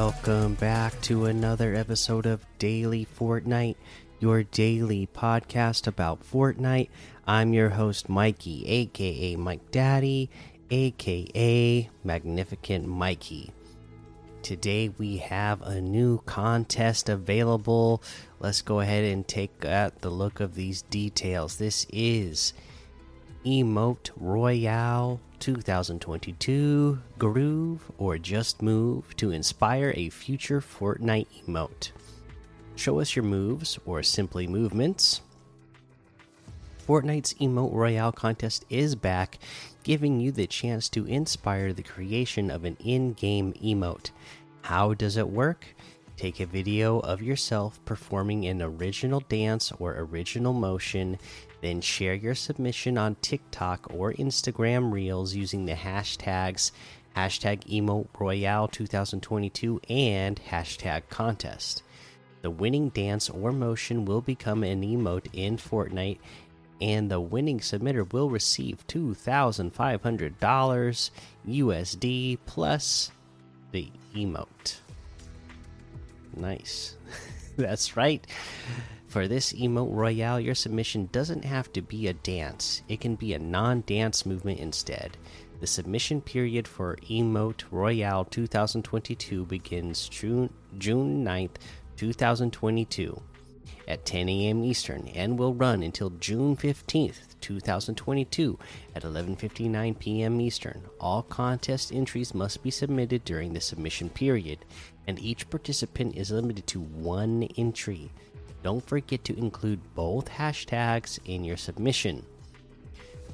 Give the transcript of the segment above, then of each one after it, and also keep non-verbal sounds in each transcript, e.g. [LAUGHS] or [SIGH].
Welcome back to another episode of Daily Fortnite, your daily podcast about Fortnite. I'm your host, Mikey, aka Mike Daddy, aka Magnificent Mikey. Today we have a new contest available. Let's go ahead and take the look of these details. This is Emote Royale 2022 Groove or Just Move to inspire a future Fortnite emote. Show us your moves or simply movements. Fortnite's Emote Royale contest is back, giving you the chance to inspire the creation of an in game emote. How does it work? Take a video of yourself performing an original dance or original motion, then share your submission on TikTok or Instagram Reels using the hashtags hashtag emote royale 2022 and hashtag contest. The winning dance or motion will become an emote in Fortnite, and the winning submitter will receive $2,500 USD plus the emote. Nice. [LAUGHS] [LAUGHS] That's right. For this emote royale, your submission doesn't have to be a dance, it can be a non dance movement instead. The submission period for Emote Royale 2022 begins June, June 9th, 2022 at 10 a.m. Eastern and will run until June 15th, 2022 at 11:59 p.m. Eastern. All contest entries must be submitted during the submission period, and each participant is limited to one entry. Don't forget to include both hashtags in your submission.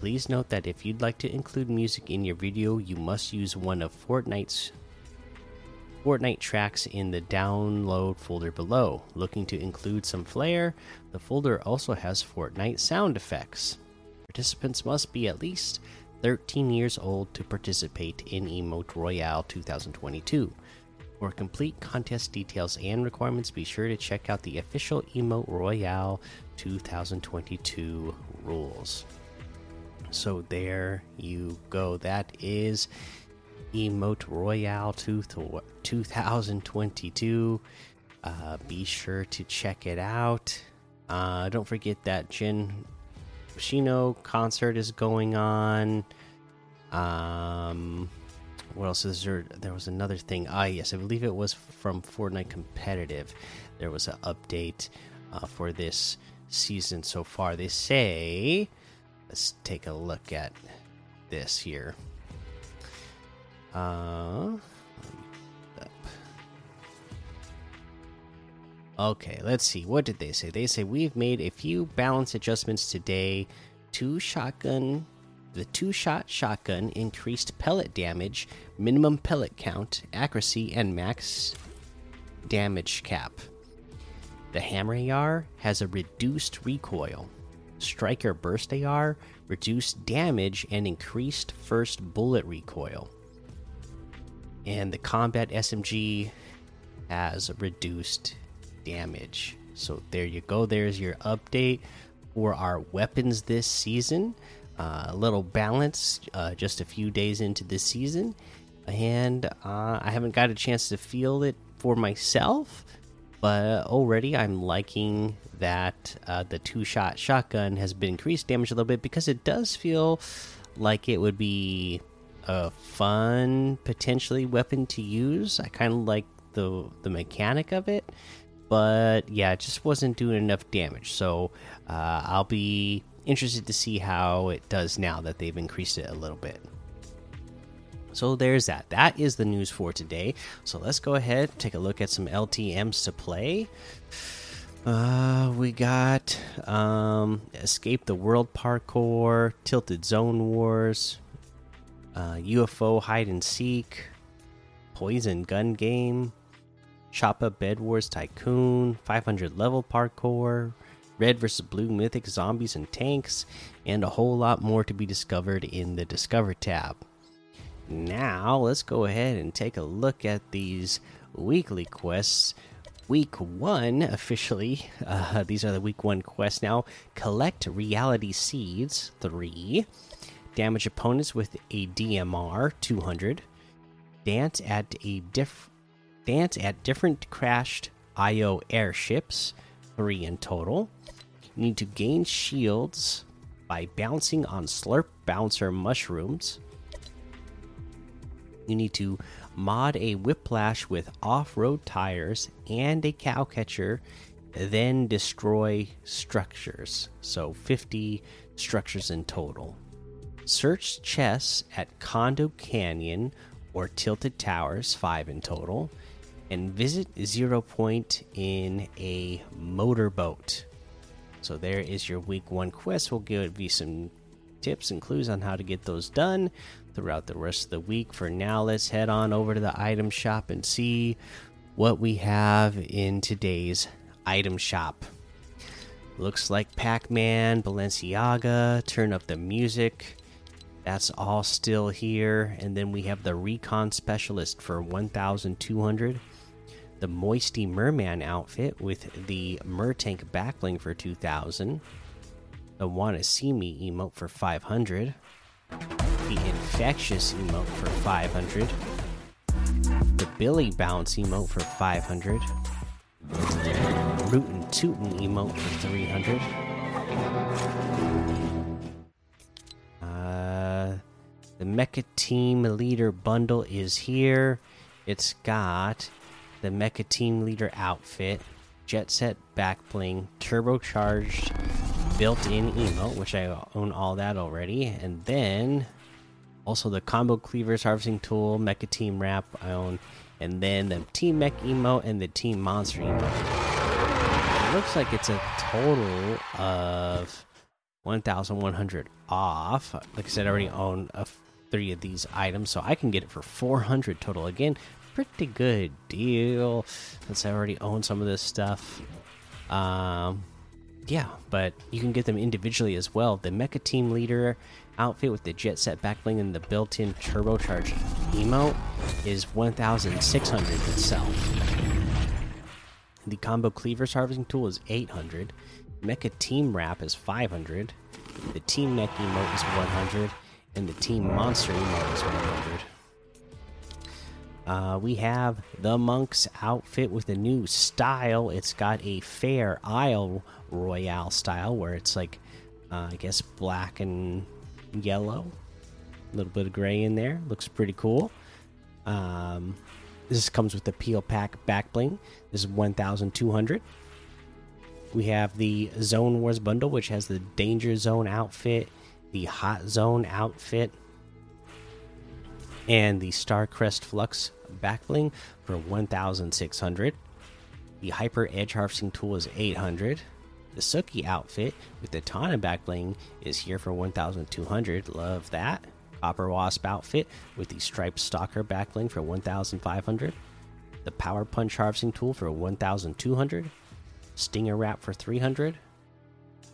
Please note that if you'd like to include music in your video, you must use one of Fortnite's Fortnite tracks in the download folder below. Looking to include some flair, the folder also has Fortnite sound effects. Participants must be at least 13 years old to participate in Emote Royale 2022. For complete contest details and requirements, be sure to check out the official Emote Royale 2022 rules. So there you go. That is Emote Royale 2022. Uh, be sure to check it out. Uh, don't forget that Jin Shino concert is going on. Um, what else is there? There was another thing. Ah, yes, I believe it was from Fortnite Competitive. There was an update uh, for this season so far. They say, let's take a look at this here. Uh, okay, let's see. What did they say? They say we've made a few balance adjustments today. Two shotgun, the two shot shotgun increased pellet damage, minimum pellet count, accuracy, and max damage cap. The hammer AR has a reduced recoil. Striker burst AR reduced damage and increased first bullet recoil and the combat SMG has reduced damage. So there you go. There's your update for our weapons this season. Uh, a little balance, uh, just a few days into this season, and uh, I haven't got a chance to feel it for myself, but already I'm liking that uh, the two-shot shotgun has been increased damage a little bit because it does feel like it would be a fun potentially weapon to use. I kind of like the the mechanic of it, but yeah, it just wasn't doing enough damage. So uh, I'll be interested to see how it does now that they've increased it a little bit. So there's that. That is the news for today. So let's go ahead take a look at some LTM's to play. Uh, we got um, Escape the World Parkour, Tilted Zone Wars, uh, UFO hide and seek, poison gun game, Choppa Bed Wars Tycoon, 500 level parkour, red versus blue mythic zombies and tanks, and a whole lot more to be discovered in the Discover tab. Now, let's go ahead and take a look at these weekly quests. Week one, officially, [LAUGHS] uh, these are the week one quests now. Collect reality seeds, three damage opponents with a DMR 200, dance at a diff dance at different crashed IO airships, three in total. You need to gain shields by bouncing on Slurp Bouncer mushrooms. You need to mod a whiplash with off road tires and a cow catcher, then destroy structures. So 50 structures in total. Search chests at Condo Canyon or Tilted Towers, 5 in total. And visit Zero Point in a motorboat. So there is your week one quest. We'll give you some tips and clues on how to get those done throughout the rest of the week. For now, let's head on over to the item shop and see what we have in today's item shop. Looks like Pac Man, Balenciaga, turn up the music. That's all still here. And then we have the Recon Specialist for 1,200. The Moisty Merman outfit with the Mertank backling for 2,000. The Wanna See Me emote for 500 the infectious emote for 500 the billy bounce emote for 500 rootin' tootin' emote for 300 the mecha team leader bundle is here it's got the mecha team leader outfit jet set back bling turbocharged built-in emote, which I own all that already, and then also the combo cleavers harvesting tool, mecha team wrap I own, and then the team mech emote and the team monster emote. It looks like it's a total of 1,100 off. Like I said, I already own a, three of these items, so I can get it for 400 total. Again, pretty good deal since I already own some of this stuff. Um, yeah, but you can get them individually as well. The Mecha Team Leader outfit with the Jet Set backbling and the built-in turbocharged emote is 1,600 itself. The Combo Cleavers Harvesting Tool is 800. Mecha Team Wrap is 500. The Team Mech emote is 100, and the Team Monster emote is 100. Uh, we have the monk's outfit with a new style. It's got a fair Isle Royale style where it's like, uh, I guess, black and yellow. A little bit of gray in there. Looks pretty cool. Um, this comes with the peel pack back bling. This is 1,200. We have the Zone Wars bundle, which has the Danger Zone outfit, the Hot Zone outfit, and the Starcrest Flux backbling for 1,600. The Hyper Edge Harvesting Tool is 800. The Suki outfit with the Tana backbling is here for 1,200. Love that. Copper Wasp outfit with the Striped Stalker backbling for 1,500. The Power Punch Harvesting Tool for 1,200. Stinger Wrap for 300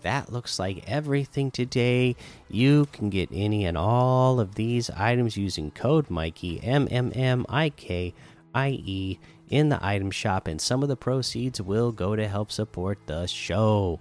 that looks like everything today. You can get any and all of these items using code Mikey M M M I K I E in the item shop, and some of the proceeds will go to help support the show.